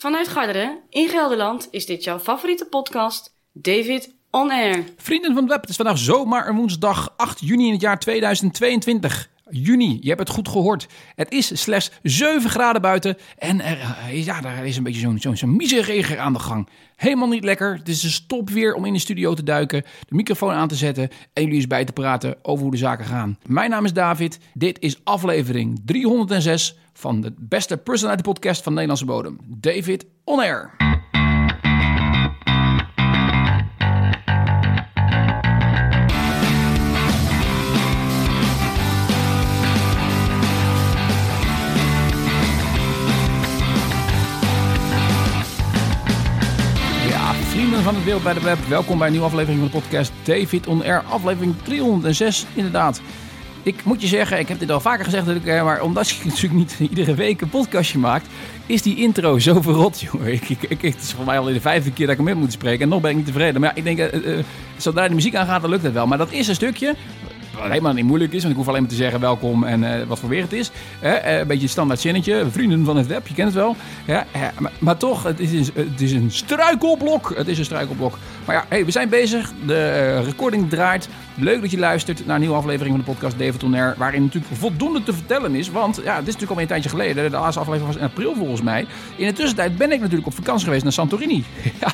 Vanuit Garderen in Gelderland is dit jouw favoriete podcast, David On Air. Vrienden van het web, het is vandaag zomaar een woensdag 8 juni in het jaar 2022. Juni, je hebt het goed gehoord. Het is slechts 7 graden buiten en er, eh, ja, daar is een beetje zo'n zo'n zo'n miserreger aan de gang. Helemaal niet lekker. Het is een stop weer om in de studio te duiken, de microfoon aan te zetten en jullie eens bij te praten over hoe de zaken gaan. Mijn naam is David. Dit is aflevering 306 van de beste personality podcast van Nederlandse bodem. David On Air. Van het Wereld bij de Web, welkom bij een nieuwe aflevering van de podcast David On Air, aflevering 306 inderdaad. Ik moet je zeggen, ik heb dit al vaker gezegd, eh, maar omdat je natuurlijk niet iedere week een podcastje maakt, is die intro zo verrot, jongen. Ik, ik, ik, het is voor mij al de vijfde keer dat ik hem in moet spreken en nog ben ik niet tevreden. Maar ja, ik denk, eh, eh, zodra de muziek aangaat, dan lukt het wel. Maar dat is een stukje, helemaal niet moeilijk is, want ik hoef alleen maar te zeggen welkom en eh, wat voor weer het is. Hè, eh, een beetje een standaard zinnetje, vrienden van het web, je kent het wel. Eh, maar, maar toch, het is, het is een struikelblok. Het is een struikelblok. Maar ja, we zijn bezig. De eh, recording draait. Leuk dat je luistert naar een nieuwe aflevering van de podcast David Air, waarin natuurlijk voldoende te vertellen is. Want ja, dit is natuurlijk al een tijdje geleden. De laatste aflevering was in april volgens mij. In de tussentijd ben ik natuurlijk op vakantie geweest naar Santorini.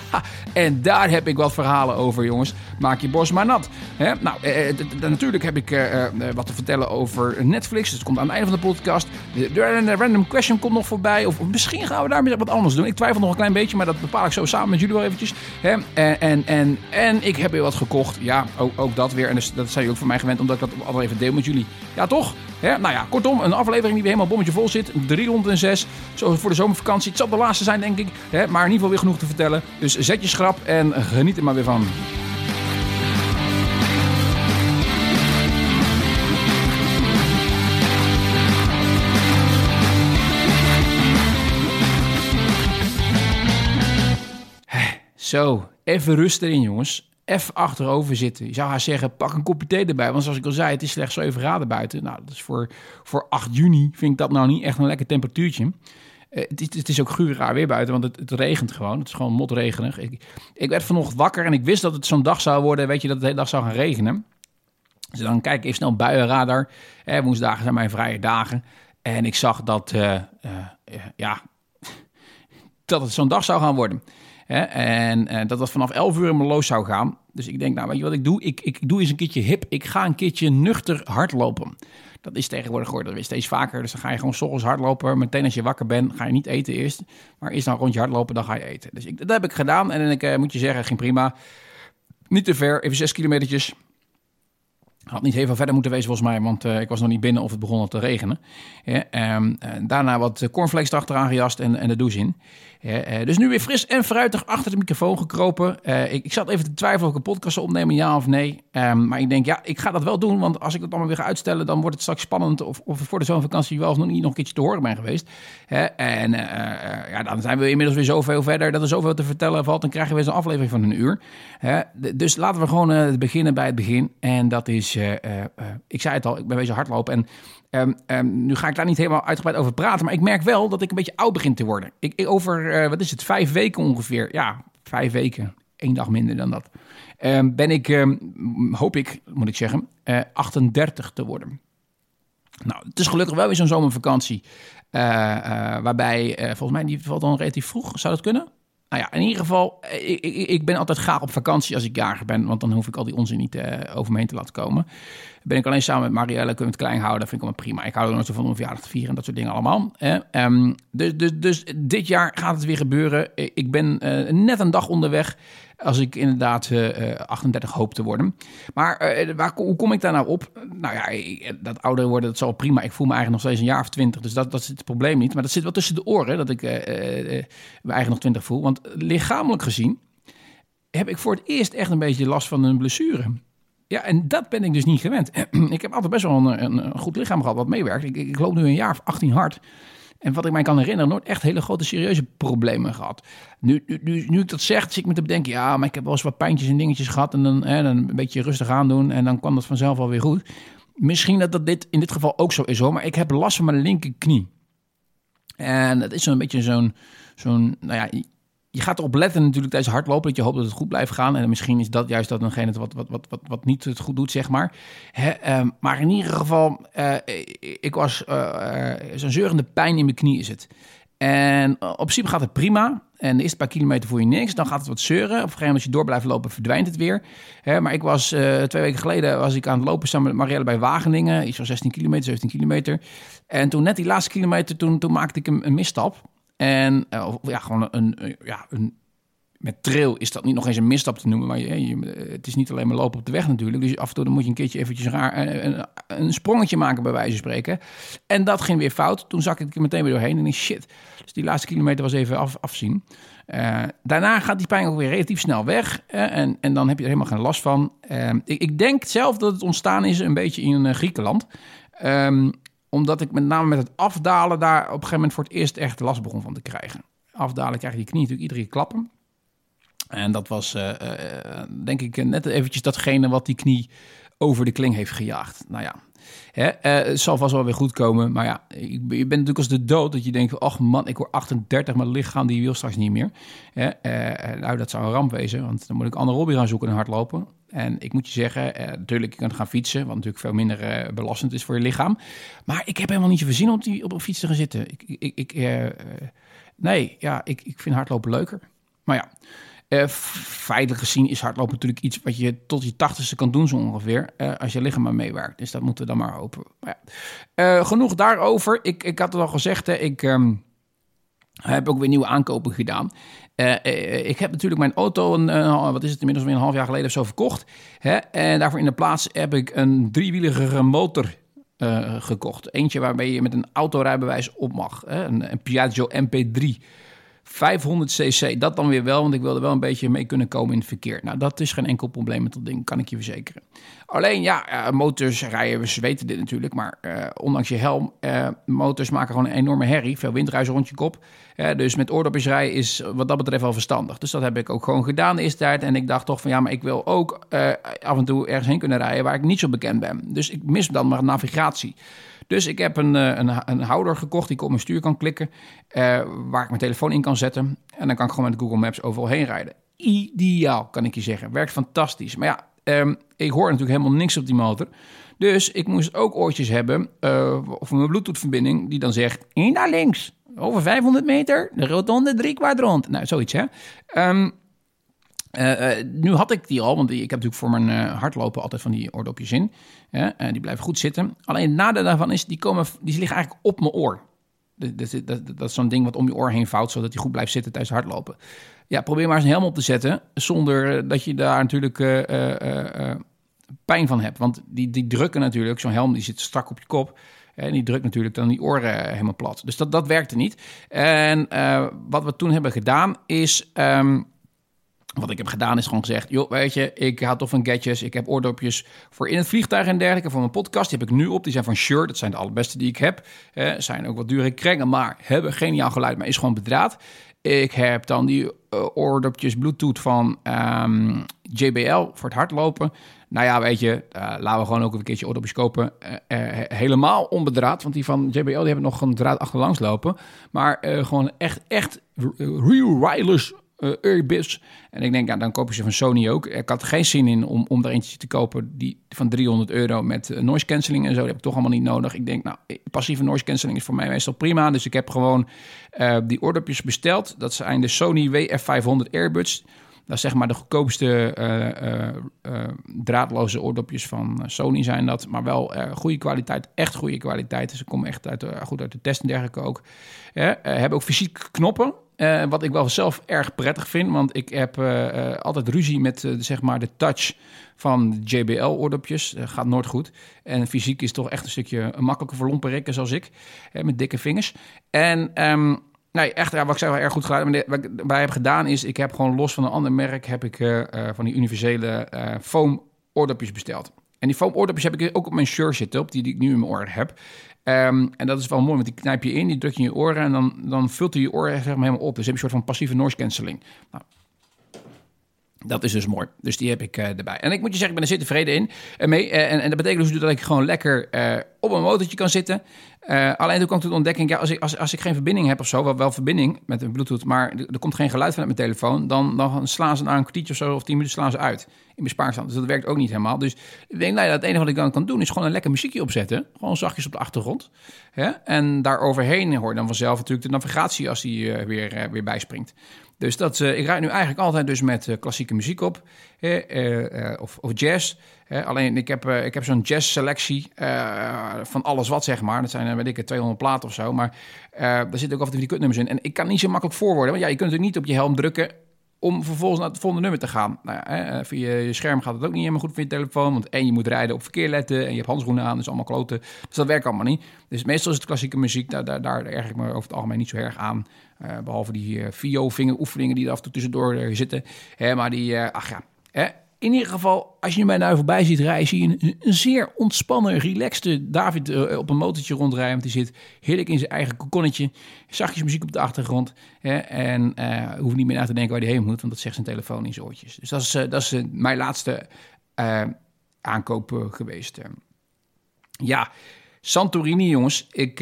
En daar heb ik wat verhalen over, jongens. Maak je borst maar nat. Nou, eh, eh, natuurlijk heb ik eh, wat te vertellen over Netflix. Dat komt aan het einde van de podcast. De, random question komt nog voorbij. Of, misschien gaan we daarmee wat anders doen. Ik twijfel nog een klein beetje, maar dat bepaal ik zo samen met jullie wel eventjes. Hè? En, en, en, en ik heb weer wat gekocht. Ja, ook, ook dat weer. En dus, dat zijn jullie ook van mij gewend, omdat ik dat altijd even deel met jullie. Ja, toch? Hè? Nou ja, kortom, een aflevering die weer helemaal bommetje vol zit. 306. Zo voor de zomervakantie. Het zal de laatste zijn, denk ik. Hè? Maar in ieder geval weer genoeg te vertellen. Dus zet je schrap en geniet er maar weer van. Zo, even rust erin, jongens. Even achterover zitten. Je zou haar zeggen, pak een kopje thee erbij. Want zoals ik al zei, het is slechts 7 graden buiten. Nou, dat is voor, voor 8 juni vind ik dat nou niet echt een lekker temperatuurtje. Eh, het, is, het is ook guur raar weer buiten, want het, het regent gewoon. Het is gewoon motregenig. Ik, ik werd vanochtend wakker en ik wist dat het zo'n dag zou worden. Weet je, dat het de hele dag zou gaan regenen. Dus dan kijk ik even snel buienradar. Eh, woensdagen zijn mijn vrije dagen. En ik zag dat, eh, eh, ja, dat het zo'n dag zou gaan worden. En eh, dat dat vanaf 11 uur in mijn loos zou gaan. Dus ik denk, nou weet je wat ik doe? Ik, ik doe eens een keertje hip. Ik ga een keertje nuchter hardlopen. Dat is tegenwoordig geworden weer steeds vaker. Dus dan ga je gewoon 's hardlopen. Meteen als je wakker bent, ga je niet eten eerst. Maar eerst dan een rondje hardlopen, dan ga je eten. Dus ik, dat heb ik gedaan. En ik eh, moet je zeggen, ging prima. Niet te ver, even 6 kilometertjes. Had niet heel veel verder moeten wezen volgens mij, want eh, ik was nog niet binnen of het begon al te regenen. Ehm, eh, daarna wat cornflakes erachteraan gejast en, en de douche in. Ja, eh, dus nu weer fris en fruitig achter de microfoon gekropen. Eh, ik, ik zat even te twijfelen of ik een podcast zou opnemen, ja of nee. Ehm, maar ik denk, ja, ik ga dat wel doen, want als ik het allemaal weer ga uitstellen, dan wordt het straks spannend of, of voor de zomervakantie wel of nog niet nog een keertje te horen ben geweest. En eh, eh, ja, dan zijn we inmiddels weer zoveel verder dat er zoveel te vertellen valt. Dan krijgen we weer zo'n aflevering van een uur. Dus laten we gewoon eh, beginnen bij het begin. En dat is, eh, eh, eh, ik zei het al, ik ben bezig hardlopen. En ehm, ehm, nu ga ik daar niet helemaal uitgebreid over praten. Maar ik merk wel dat ik een beetje oud begin te worden. Ik, over, eh, wat is het, vijf weken ongeveer. Ja, vijf weken. Eén dag minder dan dat. Ehm, ben ik, hoop ik, moet ik zeggen, eh 38 te worden. Nou, het is gelukkig wel weer zo'n zomervakantie. eh, eh, waarbij, eh, volgens mij, die valt dan relatief vroeg. Zou dat kunnen? Nou ja, in ieder geval, eh, ik, ik, ik ben altijd graag op vakantie als ik jarig ben. Want dan hoef ik al die onzin niet eh, over me heen te laten komen. Ben ik alleen samen met Marielle, kunnen we het klein houden. Dat vind ik allemaal prima. Ik hou er nog zo van om een verjaardag te vieren en dat soort dingen allemaal. Ehm, dus, dus, dus dit jaar gaat het weer gebeuren. Ik ben eh, net een dag onderweg. Als ik inderdaad eh, eh, 38 hoop te worden. Maar eh, waar, hoe kom ik daar nou op? Nou ja, dat ouder worden, dat is al prima. Ik voel me eigenlijk nog steeds een jaar of 20. Dus dat, dat is het probleem niet. Maar dat zit wel tussen de oren, dat ik eh, eh, eh, me eigenlijk nog 20 voel. Want lichamelijk gezien heb ik voor het eerst echt een beetje last van een blessure. Ja, en dat ben ik dus niet gewend. ik heb altijd best wel een, een, een goed lichaam gehad wat meewerkt. Ik, ik loop nu een jaar of 18 hard. En wat ik mij kan herinneren, nooit echt hele grote serieuze problemen gehad. Nu, nu, nu, ik dat zeg, zit ik me te bedenken, ja, maar ik heb wel eens wat pijntjes en dingetjes gehad. En dan, hè, dan een beetje rustig aandoen en dan kwam dat vanzelf alweer goed. Misschien dat dat dit in dit geval ook zo is hoor, maar ik heb last van mijn linkerknie. En dat is zo'n beetje zo'n zo'n, nou ja, je gaat erop letten natuurlijk tijdens hardlopen dat je hoopt dat het goed blijft gaan. En misschien is dat juist dat hetgene wat, wat, wat, wat, wat niet het goed doet, zeg maar. Ehm, maar in ieder geval, uh, ik was uh, zo'n zeurende pijn in mijn knie is het. En op principe gaat het prima. En de eerste paar kilometer voel je niks. Dan gaat het wat zeuren. Op een gegeven moment als je door blijft lopen, verdwijnt het weer. Hè, maar ik was twee weken geleden was ik aan het lopen samen met Marielle bij Wageningen. Iets van 16 kilometer, 17 kilometer. En toen net die laatste kilometer, toen, toen maakte ik een, een misstap. En uh, ja, gewoon een, ja, een, met trail is dat niet nog eens een misstap te noemen. Maar je, het is niet alleen maar lopen op de weg natuurlijk. Dus af en toe dan moet je een keertje eventjes raar eh, een, een, sprongetje maken bij wijze van spreken. En dat ging weer fout. Toen zak ik er meteen weer doorheen en ik shit. Dus die laatste kilometer was even af, afzien. Daarna gaat die pijn ook weer relatief snel weg. En, en dan heb je er helemaal geen last van. Uh, ik, ik, denk zelf dat het ontstaan is een beetje in Griekenland. Um, omdat ik met name met het afdalen daar op een gegeven moment voor het eerst echt last begon van te krijgen. Afdalen krijg je die knie natuurlijk iedere keer klappen. En dat was uh, uh, denk ik net eventjes datgene wat die knie over de kling heeft gejaagd. Nou ja, Hè, uh, het zal vast wel weer goed komen. Maar ja, je bent natuurlijk als de dood dat je denkt: ach man, ik word 38, mijn lichaam die wil straks niet meer. Hè, uh, nou, dat zou een ramp wezen, want dan moet ik andere hobby gaan zoeken en hardlopen. En ik moet je zeggen, natuurlijk, je kunt gaan fietsen, wat natuurlijk veel minder belastend is voor je lichaam. Maar ik heb helemaal niet zoveel zin om op, die, op een fiets te gaan zitten. Ik, ik, ik nee, ja, ik, ik vind hardlopen leuker. Maar ja, uh, feitelijk gezien is hardlopen natuurlijk iets wat je tot je tachtigste kan doen zo ongeveer. Uh, als je lichaam maar meewerkt. Dus dat moeten we dan maar hopen. Maar ja. uh, genoeg daarover. Ik, ik had het al gezegd, hè, ik um, heb ook weer nieuwe aankopen gedaan. ik heb natuurlijk mijn auto, een, wat is het inmiddels weer een half jaar geleden zo verkocht. Hè? En daarvoor in de plaats heb ik een driewielige motor gekocht. Eentje waarbij je met een autorijbewijs op mag. Hè? Een, een Piaggio MP3. 500 cc, dat dan weer wel, want ik wilde wel een beetje mee kunnen komen in het verkeer. Nou, dat is geen enkel probleem met dat ding, kan ik je verzekeren. Alleen ja, uh, motors rijden, we weten dit natuurlijk, maar uh, ondanks je helm, uh, motors maken gewoon een enorme herrie. Veel windruis rond je kop. dus met oordopjes rijden is wat dat betreft wel verstandig. Dus dat heb ik ook gewoon gedaan is tijd. En ik dacht toch van ja, maar ik wil ook af en toe ergens heen kunnen rijden waar ik niet zo bekend ben. Dus ik mis dan maar navigatie. Dus ik heb een, een, een houder gekocht die ik op mijn stuur kan klikken. waar ik mijn telefoon in kan zetten. En dan kan ik gewoon met Google Maps overal heen rijden. Ideaal, kan ik je zeggen. Werkt fantastisch. Maar ja, Um, ik hoor natuurlijk helemaal niks op die motor. Dus ik moest ook oortjes hebben, uh, of een Bluetooth-verbinding, die dan zegt: in naar links, over 500 meter, de rotonde drie kwart rond. Nou, zoiets hè. Uh, nu had ik die al, want ik heb natuurlijk voor mijn hardlopen altijd van die oordopjes in. Die blijven goed zitten. Alleen het nadeel daarvan is, die, komen, die liggen eigenlijk op mijn oor. Dat, dat, dat, is zo'n ding wat om je oor heen vouwt, zodat hij goed blijft zitten tijdens hardlopen. Ja, probeer maar eens een helm op te zetten, zonder dat je daar natuurlijk uh, pijn van hebt. Want die, die drukken natuurlijk, zo'n helm die zit strak op je kop. En die drukt natuurlijk dan die oren helemaal plat. Dus dat, dat werkte niet. En wat we toen hebben gedaan is... Um, wat ik heb gedaan is gewoon gezegd, joh, weet je, ik haal toch van gadgets. Ik heb oordopjes voor in het vliegtuig en dergelijke. Voor mijn podcast, die heb ik nu op. Die zijn van Shure, dat zijn de allerbeste die ik heb. Eh, zijn ook wat dure krengen, maar hebben geniaal geluid, maar is gewoon bedraad. Ik heb dan die uh, oordopjes Bluetooth van um, JBL voor het hardlopen. Nou ja, weet je, uh, laten we gewoon ook een keertje oordopjes kopen. Uh, helemaal onbedraad, want die van JBL die hebben nog een draad achterlangs lopen. Maar gewoon echt, echt real wireless uh, En ik denk, ja, dan koop je ze van Sony ook. Ik had geen zin in om, om daar eentje te kopen die van 300 euro met uh, noise cancelling en zo. Dat heb ik toch allemaal niet nodig. Ik denk, nou, passieve noise cancelling is voor mij meestal prima. Dus ik heb gewoon die oordopjes besteld. Dat zijn de Sony WF500 Airbuds. Dat is zeg maar de goedkoopste draadloze oordopjes van Sony zijn dat. Maar wel goede kwaliteit, echt goede kwaliteit. Ze komen echt uit, goed uit de test en dergelijke ook. hebben ook fysiek knoppen. Uh, wat ik wel zelf erg prettig vind, want ik heb uh, uh, altijd ruzie met zeg maar de touch van JBL-oordopjes. gaat nooit goed. En fysiek is toch echt een stukje makkelijker voor lompe zoals ik, met dikke vingers. En um, nee, echt, wat ik zei wel erg goed gedaan. Maar wat ik heb gedaan is, ik heb gewoon los van een ander merk, heb ik van die universele foam oordopjes besteld. En die foam oordopjes heb ik ook op mijn shirt zitten, op die, die ik nu in mijn oor heb. Um, en dat is wel mooi, want die knijp je in, die druk je in je oren en dan, dan vult hij je oren zeg maar, helemaal op. Dus heb je een soort van passieve noise cancelling. Nou, dat is dus mooi. Dus die heb ik uh, erbij. En ik moet je zeggen, ik ben er zeer tevreden in. En, mee, en, dat betekent dus dat ik gewoon lekker op een motortje kan zitten. Alleen toen toen de ontdekking, ja, als ik, als, als ik geen verbinding heb of zo, wel, wel verbinding met een bluetooth, maar er, komt geen geluid vanuit mijn telefoon, dan, dan slaan ze na een kwartiertje of zo of tien minuten slaan ze uit in mijn. Dus dat werkt ook niet helemaal. Dus ik denk, nou ja, het enige wat ik dan kan doen is gewoon een lekker muziekje opzetten. Gewoon zachtjes op de achtergrond. Hè? En daar overheen hoor dan vanzelf natuurlijk de navigatie als die weer, weer bijspringt. Dus dat, uh, ik rijd nu eigenlijk altijd dus met klassieke muziek op. of, of jazz. alleen ik heb, ik heb zo'n jazz selectie van alles wat zeg maar. Dat zijn weet ik 200 platen of zo. Maar daar zitten ook af en die kutnummers in. En ik kan niet zo makkelijk voorwoorden. Want ja, je kunt natuurlijk niet op je helm drukken om vervolgens naar het volgende nummer te gaan. Nou ja, hè, via je scherm gaat het ook niet helemaal goed voor je telefoon. Want en je moet rijden op verkeer letten en je hebt handschoenen aan, dus allemaal kloten. Dus dat werkt allemaal niet. Dus meestal is het klassieke muziek, daar, daar, daar erg ik me over het algemeen niet zo erg aan. Uh, behalve die uh, VO-vingeroefeningen die er af en toe tussendoor zitten. Hè, maar die, ach ja, hè, in ieder geval, als je mij nou voorbij ziet rijden, zie je een, zeer ontspannen, relaxte David uh, op een motortje rondrijden. Want die zit heerlijk in zijn eigen kokonnetje. Zachtjes muziek op de achtergrond. Hè, en uh, hoeft niet meer na te denken waar hij heen moet, want dat zegt zijn telefoon in zijn oortjes. Dus dat is, uh, dat is mijn laatste aankoop geweest. Ja, Santorini, jongens. Ik,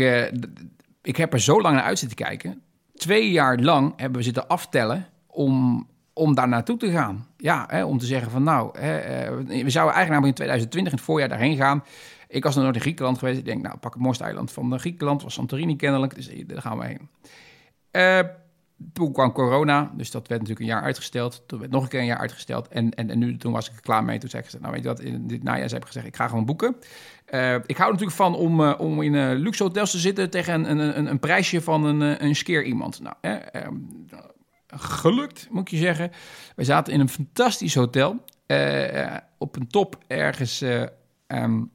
ik heb er zo lang naar uit zitten kijken. Twee jaar lang hebben we zitten aftellen om om daar naartoe te gaan. Ja, hè, om te zeggen van nou, hè, eh, we zouden eigenlijk in 2020 in het voorjaar daarheen gaan. Ik was nog nooit in Griekenland geweest. Ik denk, nou, pak het mooiste eiland van Griekenland. was Santorini kennelijk, dus daar gaan we heen. Uh, toen kwam corona, dus dat werd natuurlijk een jaar uitgesteld. Toen werd nog een keer een jaar uitgesteld. En, en, en nu, toen was ik er klaar mee. Toen zei ik, nou weet je wat, in dit najaar heb ik gezegd, ik ga gewoon boeken. Ik hou natuurlijk van om, om in uh, luxe hotels te zitten tegen een, een, een, prijsje van een, een skeer iemand. Nou, ehm, gelukt, moet ik je zeggen. We zaten in een fantastisch hotel. Uh, op een top ergens uh, um,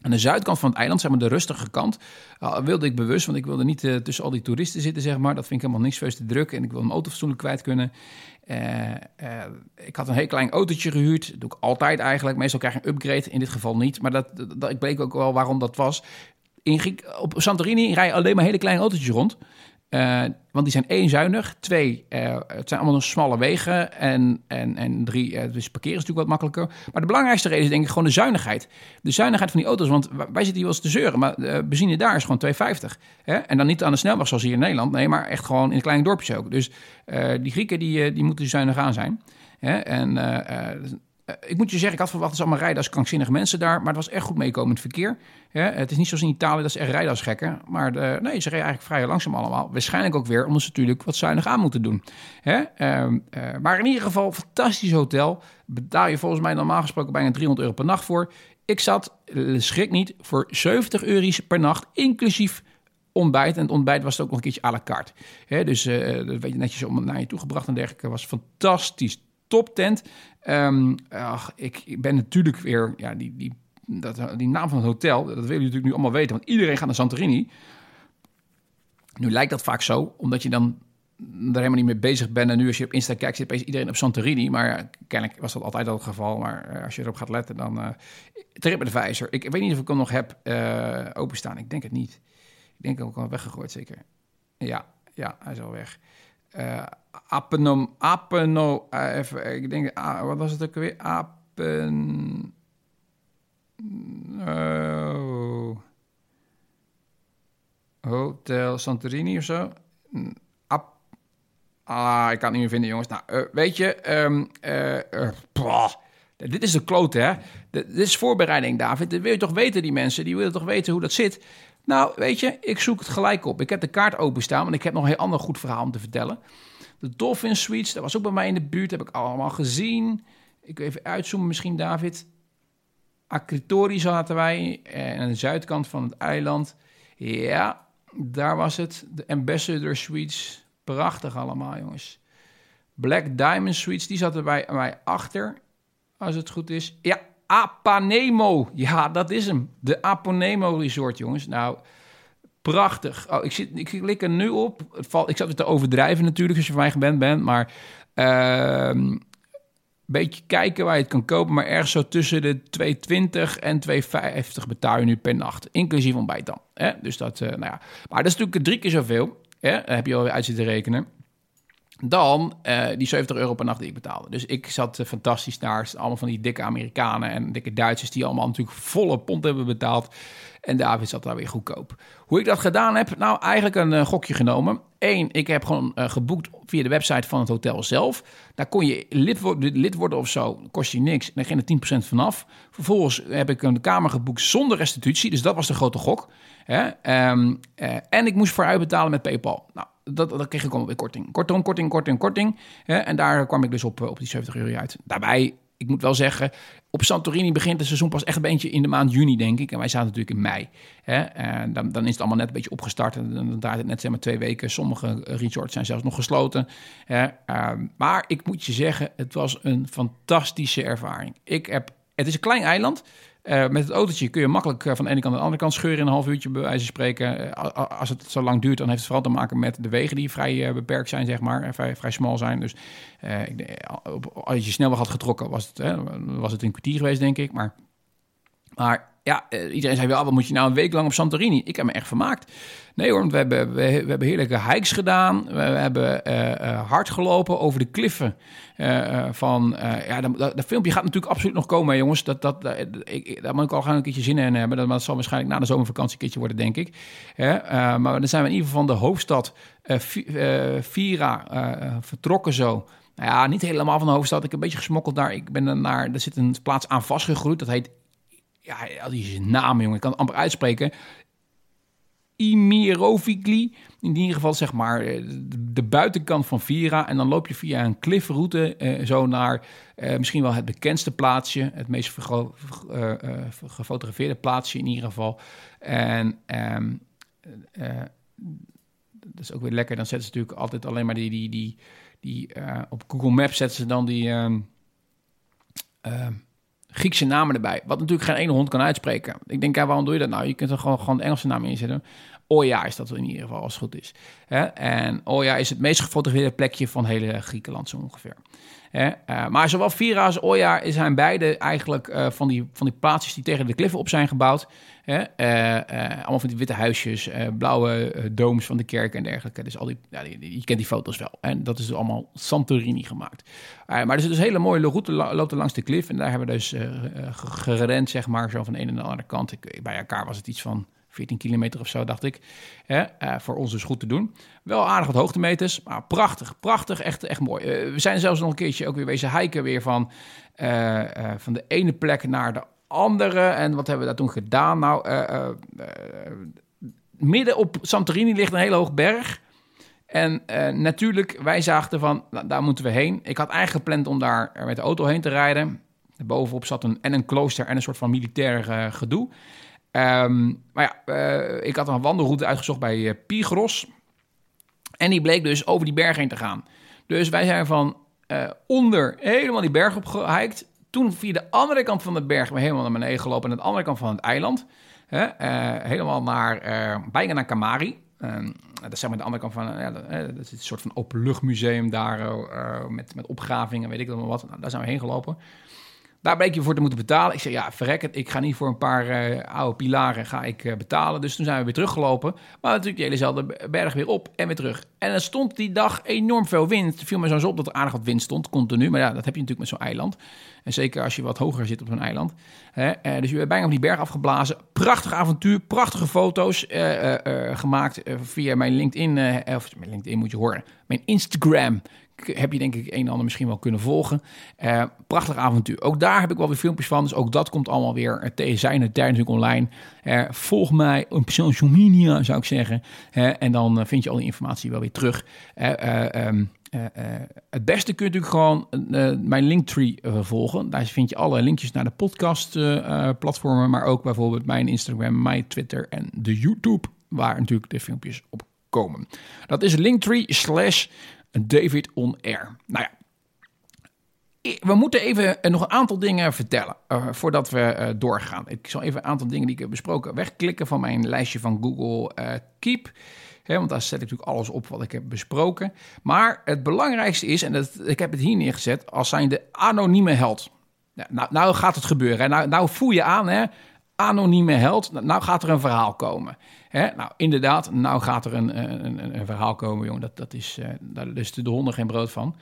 aan de zuidkant van het eiland, zeg maar de rustige kant, uh, wilde ik bewust, want ik wilde niet uh, tussen al die toeristen zitten, zeg maar. Dat vind ik helemaal niks veel te druk en ik wil mijn auto kwijt kunnen. Ik had een heel klein autootje gehuurd, dat doe ik altijd eigenlijk. Meestal krijg je een upgrade, in dit geval niet. Maar dat, dat, ik bleek ook wel waarom dat was. In op Santorini rij je alleen maar hele kleine autootjes rond. Uh, want die zijn één zuinig, twee, uh, het zijn allemaal nog smalle wegen en, en, en drie, uh, dus parkeren is natuurlijk wat makkelijker. Maar de belangrijkste reden is denk ik gewoon de zuinigheid. De zuinigheid van die auto's, want wij zitten hier wel eens te zeuren, maar benzine daar is gewoon 2,50. Hè? En dan niet aan de snelweg zoals hier in Nederland, nee, maar echt gewoon in kleine dorpjes ook. Dus die Grieken die, die moeten zuinig aan zijn. Hè? En ik moet je zeggen, ik had verwacht dat ze allemaal rijden als krankzinnige mensen daar. Maar het was echt goed meekomend verkeer. het is niet zoals in Italië, dat ze echt rijden als gekken. Maar de, nee, ze rijden eigenlijk vrij langzaam allemaal. Waarschijnlijk ook weer omdat ze natuurlijk wat zuinig aan moeten doen. Uh, uh, maar in ieder geval, fantastisch hotel. Betaal je volgens mij normaal gesproken bijna 300 euro per nacht voor. Ik zat, schrik niet, voor 70 euro's per nacht, inclusief ontbijt. En het ontbijt was ook nog een keertje à la carte. Dus dat je netjes om naar je toegebracht en dergelijke. was fantastisch toptent. Um, ach, ik, ik, ben natuurlijk weer, ja, die, die, dat, die naam van het hotel, dat willen jullie natuurlijk nu allemaal weten, want iedereen gaat naar Santorini. Nu lijkt dat vaak zo, omdat je dan er helemaal niet mee bezig bent. En nu als je op Insta kijkt, zit opeens iedereen op Santorini. Maar ja, kennelijk was dat altijd al het geval. Maar uh, als je erop gaat letten, dan... Uh, TripAdvisor. Ik, ik weet niet of ik hem nog heb uh, openstaan. Ik denk het niet. Ik denk ook al weggegooid, zeker. Ja, ja, hij is al weg. Uh, Apenom, apeno, uh, even, ik denk, uh, wat was het ook weer? Apen... Oh. Hotel Santorini of zo? Ap ah, ik kan het niet meer vinden, jongens. Nou, uh, weet je, um, dit is de klote, hè? Dit is voorbereiding, David. Dat wil je toch weten, die mensen. Die willen toch weten hoe dat zit. Nou, weet je, ik zoek het gelijk op. Ik heb de kaart openstaan, want ik heb nog een heel ander goed verhaal om te vertellen. De Dolphin Suites, dat was ook bij mij in de buurt, heb ik allemaal gezien. Ik wil even uitzoomen misschien, David. Acritori zaten wij, en aan de zuidkant van het eiland. Ja, daar was het. De Ambassador Suites, prachtig allemaal, jongens. Black Diamond Suites, die zaten bij mij achter, als het goed is. Ja, Apanemo. Ja, dat is hem. De Apanemo Resort, jongens. Nou, prachtig. Oh, ik, zit, ik klik er nu op. Het valt, ik zat het te overdrijven natuurlijk, als je van mij gewend bent. Maar uh, beetje kijken waar je het kan kopen. Maar ergens zo tussen de 220 en 250 betaal je nu per nacht. Inclusief ontbijt dan. Dus dat, uh, nou ja. Maar dat is natuurlijk drie keer zoveel. Heb je alweer uit zitten rekenen. Dan uh, die 70 euro per nacht die ik betaalde. Dus ik zat uh, fantastisch daar. Allemaal van die dikke Amerikanen en dikke Duitsers... die allemaal natuurlijk volle pond hebben betaald. En David zat daar weer goedkoop. Hoe ik dat gedaan heb? Nou, eigenlijk een uh, gokje genomen. Eén, ik heb gewoon geboekt via de website van het hotel zelf. Daar kon je lid, worden, of zo. Kost je niks. En daar ging er 10% vanaf. Vervolgens heb ik een kamer geboekt zonder restitutie. Dus dat was de grote gok. Hè? Um, en ik moest vooruit betalen met PayPal. Nou, dat, dat kreeg ik allemaal weer korting. Kortom, korting, korting, korting. Hè? En daar kwam ik dus op, op die 70 euro uit. Daarbij, ik moet wel zeggen, op Santorini begint het seizoen pas echt een beetje in de maand juni, denk ik. En wij zaten natuurlijk in mei. Hè? En dan, dan is het allemaal net een beetje opgestart. En dan draait het net zeg maar twee weken. Sommige resorts zijn zelfs nog gesloten. Hè? Uh, maar ik moet je zeggen, het was een fantastische ervaring. Ik heb, het is een klein eiland. Uh, met het autootje kun je makkelijk uh, van de ene kant naar de andere kant scheuren in een half uurtje, bij wijze van spreken. Uh, als het zo lang duurt, dan heeft het vooral te maken met de wegen die vrij beperkt zijn, zeg maar, vrij, vrij smal zijn. Dus als je snel had getrokken, was het, was het een kwartier geweest, denk ik. Maar, maar ja, uh, iedereen zei wel, wat moet je nou een week lang op Santorini? Ik heb me echt vermaakt. Nee hoor, want we hebben, we, hebben heerlijke hikes gedaan. We, hebben uh, uh, hard gelopen over de kliffen van... ja, dat, dat, filmpje gaat natuurlijk absoluut nog komen, jongens. Dat, dat, ik, daar moet ik al gaan een keertje zin in hebben. Dat, dat zal waarschijnlijk na de zomervakantie keertje worden, denk ik. maar dan zijn we in ieder geval van de hoofdstad Vira vertrokken zo... Nou ja, niet helemaal van de hoofdstad. Ik heb een beetje gesmokkeld daar. Ik ben naar... Er zit een plaats aan vastgegroeid. Dat heet ja, die is naam, jongen. Ik kan het amper uitspreken. Imirovigli. In ieder geval zeg maar eh, de buitenkant van Vira. En dan loop je via een cliffroute uh, zo naar uh, misschien wel het bekendste plaatsje. Het meest vergro- uh, gefotografeerde plaatsje in ieder geval. En um, dat is ook weer lekker. Dan zetten ze natuurlijk altijd alleen maar die... die, die, die op Google Maps zetten ze dan die... Um, Griekse namen erbij. Wat natuurlijk geen ene hond kan uitspreken. Ik denk, ja, waarom doe je dat nou? Je kunt er gewoon, gewoon Engelse namen inzetten. Oja is dat in ieder geval, als het goed is. En Oja is het meest gefotografeerde plekje van hele Griekenland, zo ongeveer. Uh, maar zowel Vira als Oya zijn beide eigenlijk uh, van, die, van die plaatsjes die tegen de kliffen op zijn gebouwd. Uh, allemaal van die witte huisjes, blauwe dooms van de kerk en dergelijke. Dus al die, ja, je kent die foto's wel. En dat is dus allemaal Santorini gemaakt. maar er is dus een hele mooie route loopt langs de klif. En daar hebben we dus gerend, zeg maar, zo van de ene naar de andere kant. Ik, bij elkaar was het iets van 14 kilometer of zo, dacht ik. Hè, voor ons dus goed te doen. Wel aardig wat hoogtemeters, maar prachtig, prachtig, echt, echt mooi. We zijn zelfs nog een keertje ook weer wezen hiken weer van, van de ene plek naar de andere. En wat hebben we daar toen gedaan? Nou, midden op Santorini ligt een hele hoge berg. En natuurlijk, wij zagen van, nou, daar moeten we heen. Ik had eigenlijk gepland om daar met de auto heen te rijden. Bovenop zat een, en een klooster en een soort van militair gedoe. Um, maar ja, ik had een wandelroute uitgezocht bij Pigros. En die bleek dus over die berg heen te gaan. Dus wij zijn van onder helemaal die berg op. Toen via de andere kant van de berg weer helemaal naar beneden gelopen. Aan de andere kant van het eiland. Hè, helemaal naar, bijna naar Kamari. Ehm, dat is zeg maar de andere kant van, ja, dat, is een soort van openluchtmuseum daar. met, met opgravingen, weet ik nog wat. Nou, daar zijn we heen gelopen. Daar bleek je voor te moeten betalen. Ik zei, ja, verrek het. Ik ga niet voor een paar uh, oude pilaren ga ik, uh, betalen. Dus toen zijn we weer teruggelopen. Maar natuurlijk die helezelfde berg weer op en weer terug. En er stond die dag enorm veel wind. Het viel me zo op dat er aardig wat wind stond, continu. Maar ja, dat heb je natuurlijk met zo'n eiland. En zeker als je wat hoger zit op zo'n eiland. Uh, dus je bent bijna op die berg afgeblazen. Prachtig avontuur, prachtige foto's gemaakt via mijn LinkedIn. of mijn LinkedIn moet je horen. Mijn Instagram heb je denk ik een en ander misschien wel kunnen volgen. Uh, prachtig avontuur. Ook daar heb ik wel weer filmpjes van. Dus ook dat komt allemaal weer uh, tegen zijn tijd natuurlijk online. Uh, volg mij op social media zou ik zeggen. en dan vind je al die informatie wel weer terug. Um, het beste kun je natuurlijk gewoon mijn Linktree volgen. Daar vind je alle linkjes naar de podcast platformen. Maar ook bijvoorbeeld mijn Instagram, mijn Twitter en de YouTube. Waar natuurlijk de filmpjes op komen. Dat is Linktree slash David on Air. Nou ja, we moeten even nog een aantal dingen vertellen uh, voordat we uh, doorgaan. Ik zal even een aantal dingen die ik heb besproken wegklikken van mijn lijstje van Google Keep. Want daar zet ik natuurlijk alles op wat ik heb besproken. Maar het belangrijkste is, en dat, ik heb het hier neergezet, als zijn de anonieme held. Nou, nou gaat het gebeuren. Nou, nou voel je aan, hè? Anonieme held. Nou, nou gaat er een verhaal komen. Hè? Nou, inderdaad, nou gaat er een, een, een verhaal komen, jongen. Dat, dat is, uh, daar lust de honden geen brood van.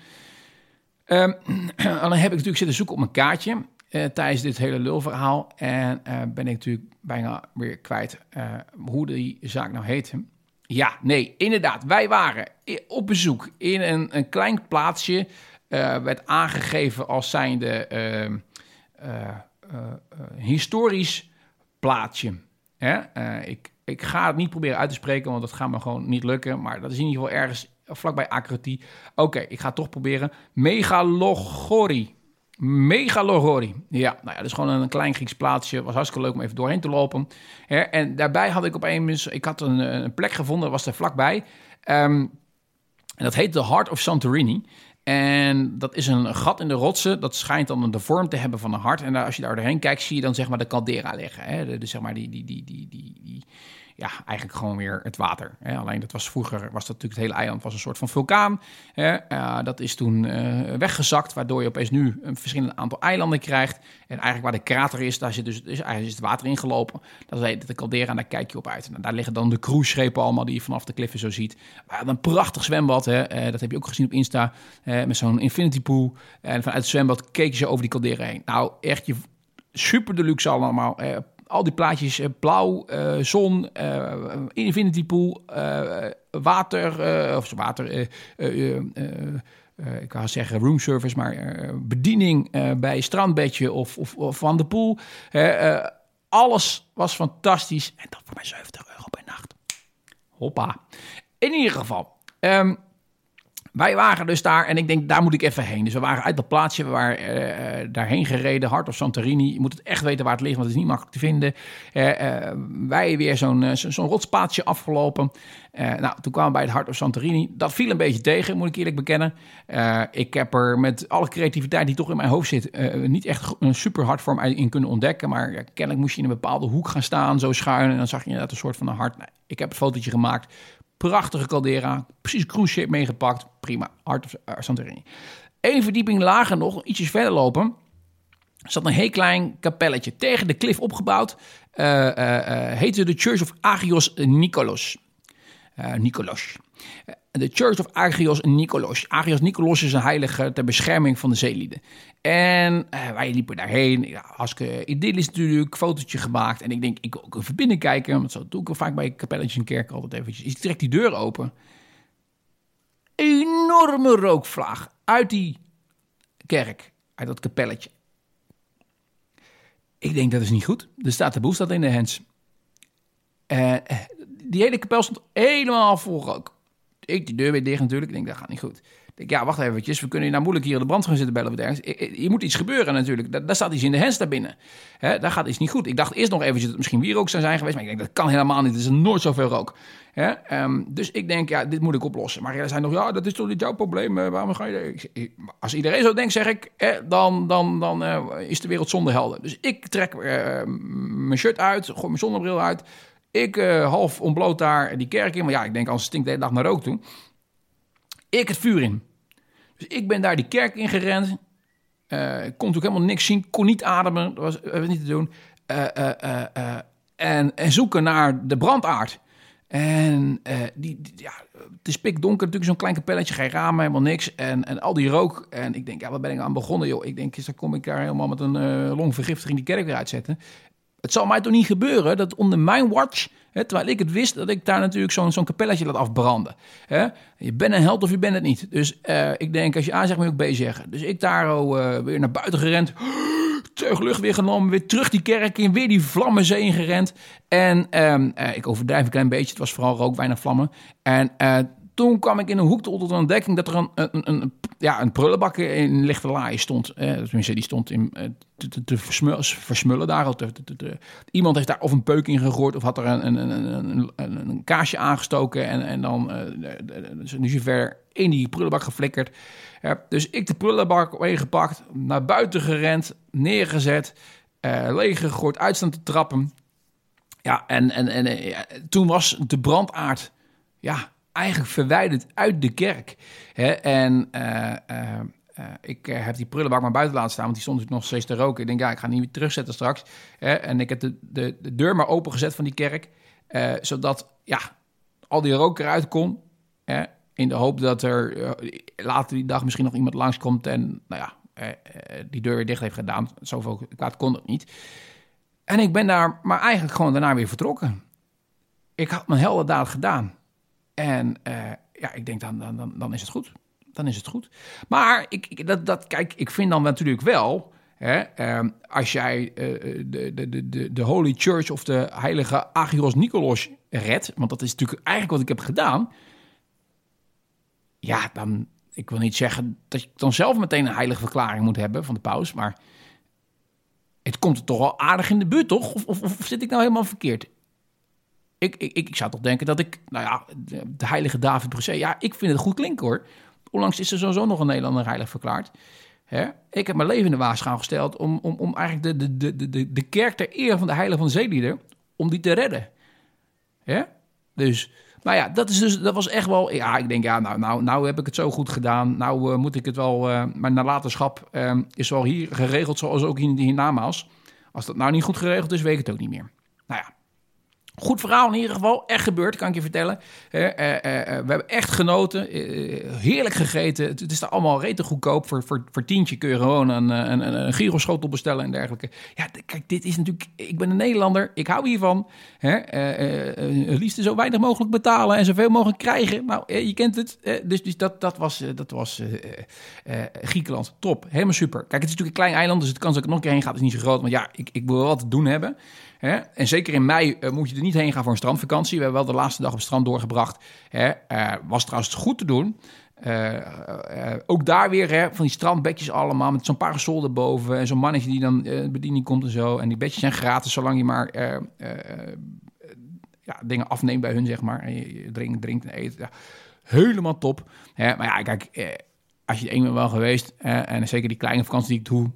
Um, dan heb ik natuurlijk zitten zoeken op mijn kaartje uh, tijdens dit hele lulverhaal. En uh, ben ik natuurlijk bijna weer kwijt hoe die zaak nou heette. Ja, nee, inderdaad. Wij waren op bezoek in een, een klein plaatsje. werd aangegeven als zijnde ehm, historisch plaatsje. Hè? ik ik ga het niet proberen uit te spreken, want dat gaat me gewoon niet lukken. Maar dat is in ieder geval ergens vlakbij Akrati. Oké, ik ga toch proberen. Megalogori. Megalogori. Ja, nou ja, dat is gewoon een klein Grieks plaatsje. Was hartstikke leuk om even doorheen te lopen. en daarbij had ik op een ik had een, een plek gevonden, was er vlakbij. Um, en dat heet de Heart of Santorini. En dat is een gat in de rotsen. Dat schijnt dan de vorm te hebben van een hart. En als je daar doorheen kijkt, zie je dan zeg maar de caldera liggen. Hè? De, zeg maar die, die, die, die, die, die, ja, eigenlijk gewoon weer het water. Hè. Alleen dat was vroeger, was dat natuurlijk het hele eiland was een soort van vulkaan. Hè. Uh, dat is toen uh, weggezakt, waardoor je opeens nu een verschillend aantal eilanden krijgt. En eigenlijk waar de krater is, daar zit dus is, eigenlijk is het water ingelopen. Dat is de caldera en daar kijk je op uit. En daar liggen dan de cruiseschepen allemaal die je vanaf de kliffen zo ziet. Maar een prachtig zwembad, hè. Uh, dat heb je ook gezien op Insta, met zo'n infinity pool. En vanuit het zwembad keek je zo over die caldera heen. Nou, echt je super deluxe allemaal al die plaatjes, uh, blauw, uh, zon, uh, infinity pool, water, of water, ik wou zeggen room service, maar bediening bij strandbedje of, of, of van de pool. alles was fantastisch en dat voor mij 70 euro per nacht. Hoppa. In ieder geval, um, wij waren dus daar en ik denk, daar moet ik even heen. Dus we waren uit dat plaatsje, we waren uh, daarheen gereden, Hart of Santorini. Je moet het echt weten waar het ligt, want het is niet makkelijk te vinden. Uh, wij weer zo'n zo'n rotspaadje afgelopen. nou, toen kwamen we bij het Hart of Santorini. Dat viel een beetje tegen, moet ik eerlijk bekennen. ik heb er met alle creativiteit die toch in mijn hoofd zit, niet echt een super hard vorm in kunnen ontdekken. Maar kennelijk moest je in een bepaalde hoek gaan staan, zo schuin. En dan zag je inderdaad een soort van een hart. Nou, ik heb het fotootje gemaakt. Prachtige caldera, precies cruise ship meegepakt. Prima, Art of uh, Santorini. Eén verdieping lager nog, ietsjes verder lopen, zat een heel klein kapelletje tegen de klif opgebouwd. Uh, heette de Church of Agios Nikolos. Nikolos. De Church of Agios Nikolos. Agios Nikolos is een heilige ter bescherming van de zeelieden. En uh, wij liepen daarheen. Ja, hartstikke idyllisch natuurlijk. Fotootje gemaakt. En ik denk, ik wil ook even binnenkijken. Want zo doe ik vaak bij kapelletjes en kerken altijd eventjes. Ik trek die deur open. Enorme rookvlaag uit die kerk. Uit dat kapelletje. Ik denk, dat is niet goed. Er staat de boel staat in de hens. Uh, die hele kapel stond helemaal vol rook. Ik die deur weer dicht natuurlijk. Ik denk, dat gaat niet goed. Ik denk, ja, wacht eventjes. We kunnen nou moeilijk hier de brand gaan zitten bellen of. Je moet iets gebeuren natuurlijk. Daar, daar staat iets in de hens daar binnen. Hè, daar gaat iets niet goed. Ik dacht eerst nog eventjes dat het misschien wierook zou zijn geweest. Maar ik denk, dat kan helemaal niet. Er is nooit zoveel rook. Um, dus ik denk, ja, dit moet ik oplossen. Maar jij zei nog, ja, dat is toch niet jouw probleem. waarom ga je... Als iedereen zo denkt, zeg ik, dan, dan, dan uh, is de wereld zonder helden. Dus ik trek uh, mijn shirt uit, gooi mijn zonnebril uit... Ik uh, half ontbloot daar die kerk in. Maar ja, ik denk, als stinkt de hele dag naar rook toe. Ik het vuur in. Dus ik ben daar die kerk in gerend. Uh, kon natuurlijk helemaal niks zien. Kon niet ademen. Dat was, was niet te doen. En, en zoeken naar de brandaard. En die, die, ja, het is pikdonker natuurlijk, zo'n klein kapelletje, geen ramen, helemaal niks. En, en al die rook. En ik denk, ja, wat ben ik aan begonnen, joh? Ik denk, dan kom ik daar helemaal met een longvergiftiging die kerk weer uitzetten. Het zal mij toch niet gebeuren dat onder mijn watch, hè, terwijl ik het wist, dat ik daar natuurlijk zo'n zo'n kapelletje laat afbranden. Hè? Je bent een held of je bent het niet. Dus uh, ik denk, als je A zegt, moet je ook B zeggen. Dus ik daar uh, weer naar buiten gerend. Terug weer genomen, weer terug die kerk in, weer die vlammenzee ingerend. En um, uh, ik overdrijf een klein beetje, het was vooral rook, weinig vlammen. En toen kwam ik in een hoek tot ontdekking dat er een, een, een, ja, een prullenbak in lichte laai stond. Eh, die stond in, eh, te, versmullen, daar. Te, Iemand heeft daar of een peuk in gegooid of had er een, een, een, een, een kaasje aangestoken en, en dan uh, nu zover in die prullenbak geflikkerd. Dus ik de prullenbak meegepakt, naar buiten gerend, neergezet, uh, leeggegooid, uitstaan te trappen. Ja, en, en, en toen was de brandaard, ja, eigenlijk verwijderd uit de kerk. Hè? En uh, uh, ik heb die prullenbak maar buiten laten staan, want die stond nog steeds te roken. Ik denk, ja, ik ga die weer terugzetten straks. en ik heb de, de, de deur maar opengezet van die kerk, zodat ja, al die rook eruit kon. in de hoop dat er later die dag misschien nog iemand langskomt en nou ja, die deur weer dicht heeft gedaan. Zoveel kwaad kon het niet. En ik ben daar maar eigenlijk gewoon daarna weer vertrokken. Ik had mijn heldendaad gedaan. En uh, ja, ik denk dan, dan, dan, dan is het goed. Dan is het goed. Maar ik, dat, dat, kijk, ik vind dan natuurlijk wel... Hè, uh, als jij uh, de, de, de, de Holy Church of de heilige Agios Nikolaos redt... want dat is natuurlijk eigenlijk wat ik heb gedaan... ja, dan... Ik wil niet zeggen dat je dan zelf meteen een heilige verklaring moet hebben van de paus... maar het komt er toch wel aardig in de buurt, toch? Of, of zit ik nou helemaal verkeerd? Ik, ik, ik zou toch denken dat ik, nou ja, de, heilige David Brusset, ja, ik vind het goed klinken hoor. Onlangs is er sowieso nog een Nederlander heilig verklaard. Hè? Ik heb mijn leven in de waarschuwing gesteld om, om, om eigenlijk de, de, de, de, de kerk ter eer van de heilige van de zeelieden, om die te redden. Hè? Dus, nou ja, dat, is dus, dat was echt wel, ja, ik denk, ja, nou, nou, nou heb ik het zo goed gedaan. Nou uh, moet ik het wel, uh, mijn nalatenschap uh, is wel hier geregeld zoals ook in namaals. Als dat nou niet goed geregeld is, weet ik het ook niet meer. Nou ja, Goed verhaal in ieder geval. Echt gebeurd, kan ik je vertellen. Uh, uh, we hebben echt genoten. heerlijk gegeten. Het, is er allemaal rete goedkoop. Voor, voor, voor tientje kun je gewoon een, een, een, bestellen en dergelijke. Ja, kijk, dit is natuurlijk... Ik ben een Nederlander. Ik hou hiervan. Hè? liefst zo weinig mogelijk betalen en zoveel mogelijk krijgen. Nou, je kent het. dus dus dat, dat was, dat was Griekenland. Top. Helemaal super. Kijk, het is natuurlijk een klein eiland. Dus de kans dat ik nog een keer heen ga is niet zo groot. Want ja, ik, ik wil wat te doen hebben. Hè? En zeker in mei uh, moet je er niet heen gaan voor een strandvakantie. We hebben wel de laatste dag op het strand doorgebracht. Hè? Uh, was trouwens goed te doen. Uh, ook daar weer hè, van die strandbedjes allemaal met zo'n parasol erboven en zo'n mannetje die dan uh, bediening komt en zo. En die bedjes zijn gratis zolang je maar ja, dingen afneemt bij hun, zeg maar. En je, drinkt, drinkt en eet. Ja. Helemaal top. Hè? Maar ja, kijk, als je eenmaal wel geweest en zeker die kleine vakantie die ik doe,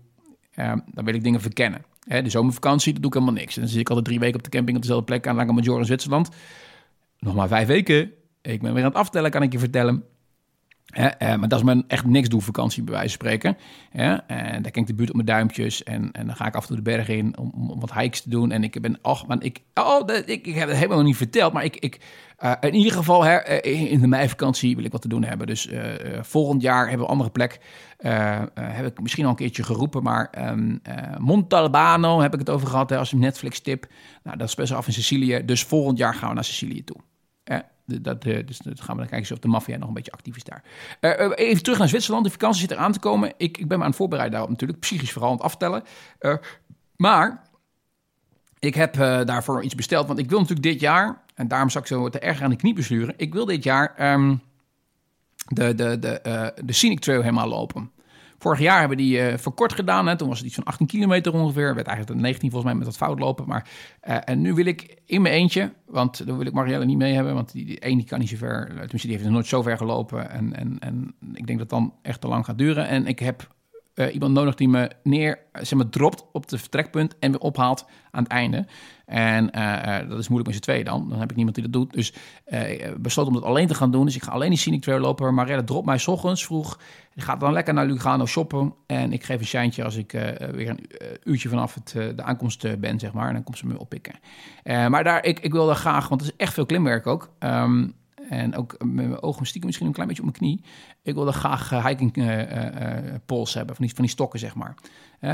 dan wil ik dingen verkennen. Hè, de zomervakantie, dat doe ik helemaal niks. En dan zit ik altijd drie weken op de camping op dezelfde plek aan Lange Major in Zwitserland. Nog maar vijf weken. Ik ben weer aan het aftellen, kan ik je vertellen. Eh, maar dat is mijn echt niks doen vakantie, bij wijze van spreken. en daar kijk ik de buurt op mijn duimpjes. En, en dan ga ik af en toe de berg in om, om wat hikes te doen. En ik ben, ach man, ik, oh, ik, ik heb het helemaal niet verteld. Maar ik, ik, uh, in ieder geval, eh, in de meivakantie wil ik wat te doen hebben. Dus volgend jaar hebben we een andere plek. heb ik misschien al een keertje geroepen. Maar um, Montalbano heb ik het over gehad hè, als een Netflix-tip. Nou, dat is best af in Sicilië. Dus volgend jaar gaan we naar Sicilië toe. Dat, dus dat gaan we dan kijken of de maffia nog een beetje actief is daar. Uh, even terug naar Zwitserland. De vakantie zit eraan te komen. Ik, ik ben me aan het voorbereiden daarop natuurlijk. Psychisch vooral aan het aftellen. Maar ik heb daarvoor iets besteld. Want ik wil natuurlijk dit jaar... en daarom zak ik zo te erg aan de knie besluren. Ik wil dit jaar um, de, de, de, de Scenic Trail helemaal lopen. Vorig jaar hebben die uh, verkort gedaan. Hè. Toen was het iets van 18 kilometer ongeveer. Werd eigenlijk 19 volgens mij met dat fout lopen. Maar, uh, en nu wil ik in mijn eentje, want dan wil ik Marielle niet mee hebben. Want die, die één die kan niet zo ver. Tenminste, die heeft nog nooit zo ver gelopen. En, en, en ik denk dat het dan echt te lang gaat duren. En ik heb uh, iemand nodig die me neer, zeg maar, dropt op het vertrekpunt en weer ophaalt aan het einde. En uh, dat is moeilijk met z'n twee dan. Dan heb ik niemand die dat doet. Dus uh, besloot om dat alleen te gaan doen. Dus ik ga alleen die Scenic Trail lopen. Marelle dropt mij s ochtends vroeg. Die gaat dan lekker naar Lugano shoppen. En ik geef een seintje als ik weer een uurtje vanaf het, de aankomst ben, zeg maar. En dan komt ze me oppikken. maar daar, ik, ik wil daar graag, want het is echt veel klimwerk ook. Um, en ook met mijn ogen stiekem misschien een klein beetje op mijn knie. Ik wilde graag uh, hiking uh, uh, poles hebben, van die, van die stokken, zeg maar.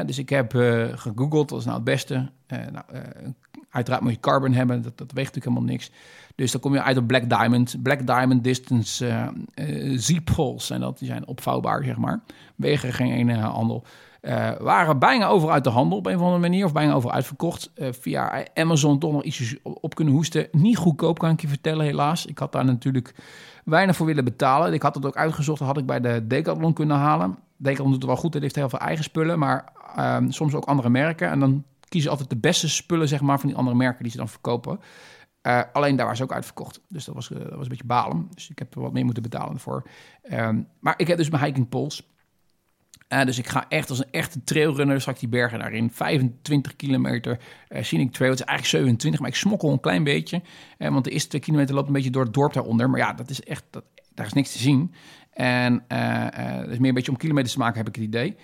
dus ik heb gegoogeld, wat is nou het beste? nou, uiteraard moet je carbon hebben, dat, dat weegt natuurlijk helemaal niks. Dus dan kom je uit op Black Diamond. Black Diamond Distance Z-poles. En dat die zijn opvouwbaar, zeg maar. Wegen geen ene handel. Uh, waren bijna over uit de handel op een of andere manier, of bijna over uitverkocht. Uh, via Amazon toch nog ietsjes op kunnen hoesten. Niet goedkoop, kan ik je vertellen, helaas. Ik had daar natuurlijk weinig voor willen betalen. Ik had het ook uitgezocht, dat had ik bij de Decathlon kunnen halen. Decathlon doet het wel goed, het heeft heel veel eigen spullen, maar uh, soms ook andere merken. En dan kiezen altijd de beste spullen, zeg maar, van die andere merken die ze dan verkopen. Uh, alleen daar was ook uitverkocht. Dus dat was, dat was een beetje balen. Dus ik heb wat meer moeten betalen ervoor. Um, maar ik heb dus mijn hiking poles. Uh, dus ik ga echt als een echte trailrunner straks die bergen daarin. 25 kilometer uh, scenic trail. Het is eigenlijk 27, maar ik smokkel een klein beetje. Uh, want de eerste kilometer loopt een beetje door het dorp daaronder. Maar ja, dat is echt, dat, daar is niks te zien. En uh, dus meer een beetje om kilometers te maken, heb ik het idee.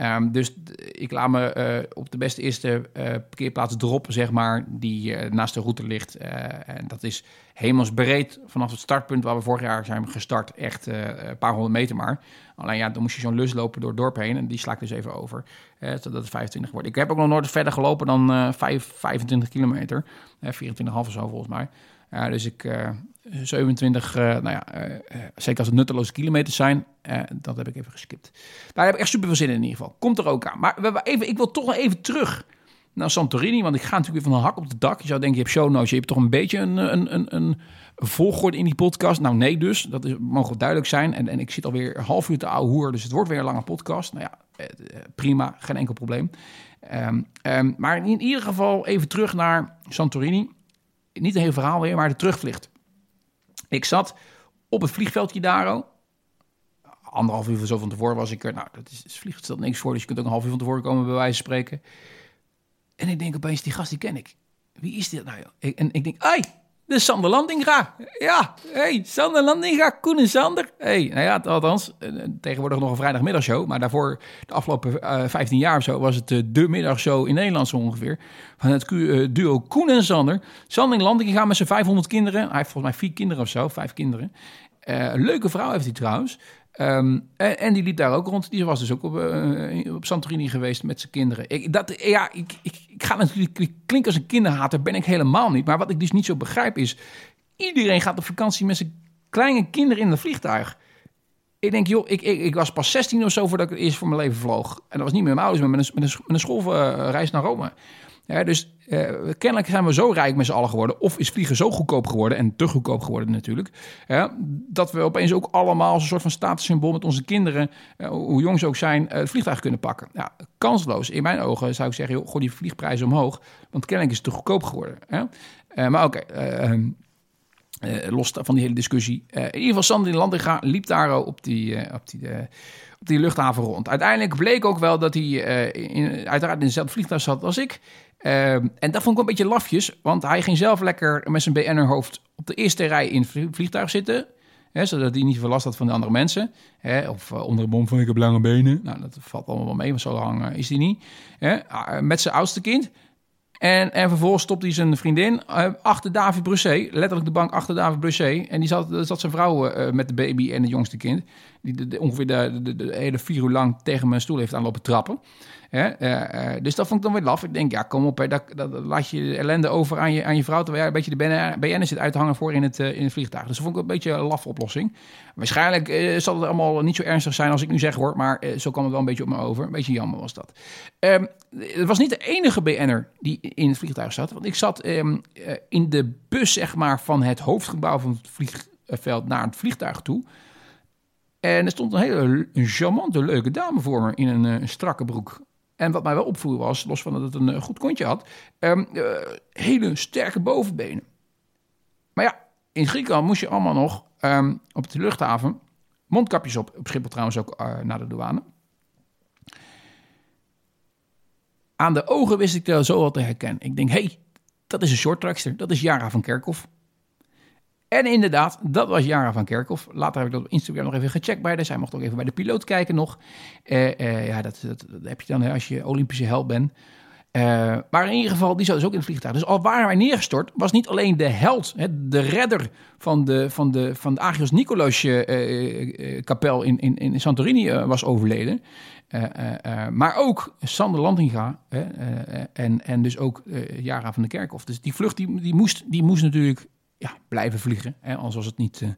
Um, dus ik laat me uh, op de beste eerste uh, parkeerplaats droppen, zeg maar, die uh, naast de route ligt. en dat is hemelsbreed vanaf het startpunt waar we vorig jaar zijn gestart. Echt een paar honderd meter maar. Alleen ja, dan moest je zo'n lus lopen door het dorp heen. En die sla ik dus even over, zodat het 25 wordt. Ik heb ook nog nooit verder gelopen dan 5, 25 kilometer. 24,5 of zo volgens mij. dus ik, 27, uh, nou ja, uh, zeker als het nutteloze kilometers zijn, dat heb ik even geskipt. Daar heb ik echt super veel zin in in ieder geval. Komt er ook aan. Maar we, even, ik wil toch nog even terug naar Santorini, want ik ga natuurlijk weer van een hak op de dak. Je zou denken, je hebt show notes, je hebt toch een beetje een, een, een, een volgorde in die podcast. Nou nee dus, dat is, mogen duidelijk zijn. En, en ik zit alweer een half uur te ouwe hoer, dus het wordt weer een lange podcast. Nou ja, prima, geen enkel probleem. Um, um, maar in ieder geval even terug naar Santorini. Niet een heel verhaal weer, maar de terugvlucht. Ik zat op het vliegveldje daar. Anderhalf uur zo van tevoren was ik er. Nou, dat is, het vliegt stelt niks voor, dus je kunt ook een half uur van tevoren komen, bij wijze van spreken. En ik denk opeens, die gast die ken ik. Wie is dit nou? En ik denk, ai, de Sander Landinga. Ja, hey, Sander Landinga, Koen en Sander. hey, nou ja, althans, eh, tegenwoordig nog een vrijdagmiddagshow. Maar daarvoor, de afgelopen uh, eh, 15 jaar of zo, was het uh, de middagshow in Nederland zo ongeveer. Van het duo Koen en Sander. Sander Landinga met zijn 500 kinderen. Hij heeft volgens mij vier kinderen of zo, vijf kinderen. leuke vrouw heeft hij trouwens. Um, en, die liep daar ook rond. Die was dus ook op, uh, op Santorini geweest met zijn kinderen. Ik, dat, ja, ik, ik, ik ga natuurlijk ik klink als een kinderhater, ben ik helemaal niet. Maar wat ik dus niet zo begrijp is, iedereen gaat op vakantie met zijn kleine kinderen in het vliegtuig. Ik denk, joh, ik, ik, ik, was pas 16 of zo voordat ik eerst voor mijn leven vloog. En dat was niet met mijn ouders, maar een, met een, met een schoolreis naar Rome. Dus uh, kennelijk zijn we zo rijk met z'n allen geworden. Of is vliegen zo goedkoop geworden. En te goedkoop geworden natuurlijk. Dat we opeens ook allemaal als een soort van statussymbool met onze kinderen. Uh, hoe jong ze ook zijn. Uh, het vliegtuig kunnen pakken. Ja, kansloos. In mijn ogen zou ik zeggen. Joh, gooi die vliegprijzen omhoog. Want kennelijk is het te goedkoop geworden. Ja? maar oké. Ehm, los van die hele discussie. in ieder geval Sander in Landinga liep daar op die, op die op die luchthaven rond. Uiteindelijk bleek ook wel dat hij uiteraard in dezelfde vliegtuig zat als ik. Uh, en dat vond ik wel een beetje lafjes, want hij ging zelf lekker met zijn BN'er-hoofd op de eerste rij in het vliegtuig zitten. Hè, zodat hij niet veel last had van de andere mensen. Hè, of uh, onder de bom van ik heb lange benen. Nou, dat valt allemaal wel mee, want zo lang is hij niet. Hè, met zijn oudste kind. En, en vervolgens stopt hij zijn vriendin achter David Brusset. Letterlijk de bank achter David Brusset. En die zat, zat zijn vrouw met de baby en het jongste kind. Die ongeveer de, de, hele vier uur lang tegen mijn stoel heeft aanlopen trappen. Hè? Uh, dus dat vond ik dan weer laf. Ik denk, ja, kom op, hè, dat, dat, laat je ellende over aan je, aan je vrouw... terwijl jij een beetje de BN, zit uit te hangen voor in het, uh, in het vliegtuig. Dus dat vond ik een beetje een laf oplossing. Waarschijnlijk zal het allemaal niet zo ernstig zijn als ik nu zeg, hoor... maar zo kwam het wel een beetje op me over. Een beetje jammer was dat. Um, het was niet de enige BN'er die in het vliegtuig zat. Want ik zat um, in de bus, zeg maar, van het hoofdgebouw van het vliegveld... naar het vliegtuig toe... En er stond een hele een charmante, leuke dame voor me in een, een strakke broek. En wat mij wel opvoer was, los van dat het een eh, goed kontje had, um, uh, hele sterke bovenbenen. Maar ja, in Griekenland moest je allemaal nog um, op de luchthaven mondkapjes op. Op Schiphol trouwens ook naar de douane. Aan de ogen wist ik er zo wat te herkennen. Ik denk, hé, hey, dat is een short trackster. Dat is Jara van Kerkhoff. En inderdaad, dat was Jara van Kerkhoff. Later heb ik dat op Instagram nog even gecheckt bij haar. Zij mocht ook even bij de piloot kijken nog. Uh, uh, ja, dat, dat, heb je dan hè, als je Olympische held bent. Uh, maar in ieder geval, die zat dus ook in het vliegtuig. Dus al waren wij neergestort, was niet alleen de held, hè, de redder van de, van de, van de Agios Nikolaus kapel in, in, in Santorini was overleden. maar ook Sander Landinga en, en dus ook Jara van de Kerkhoff. Dus die vlucht die, die, moest, die moest natuurlijk ja, blijven vliegen. Hè? Was het niet. Uh,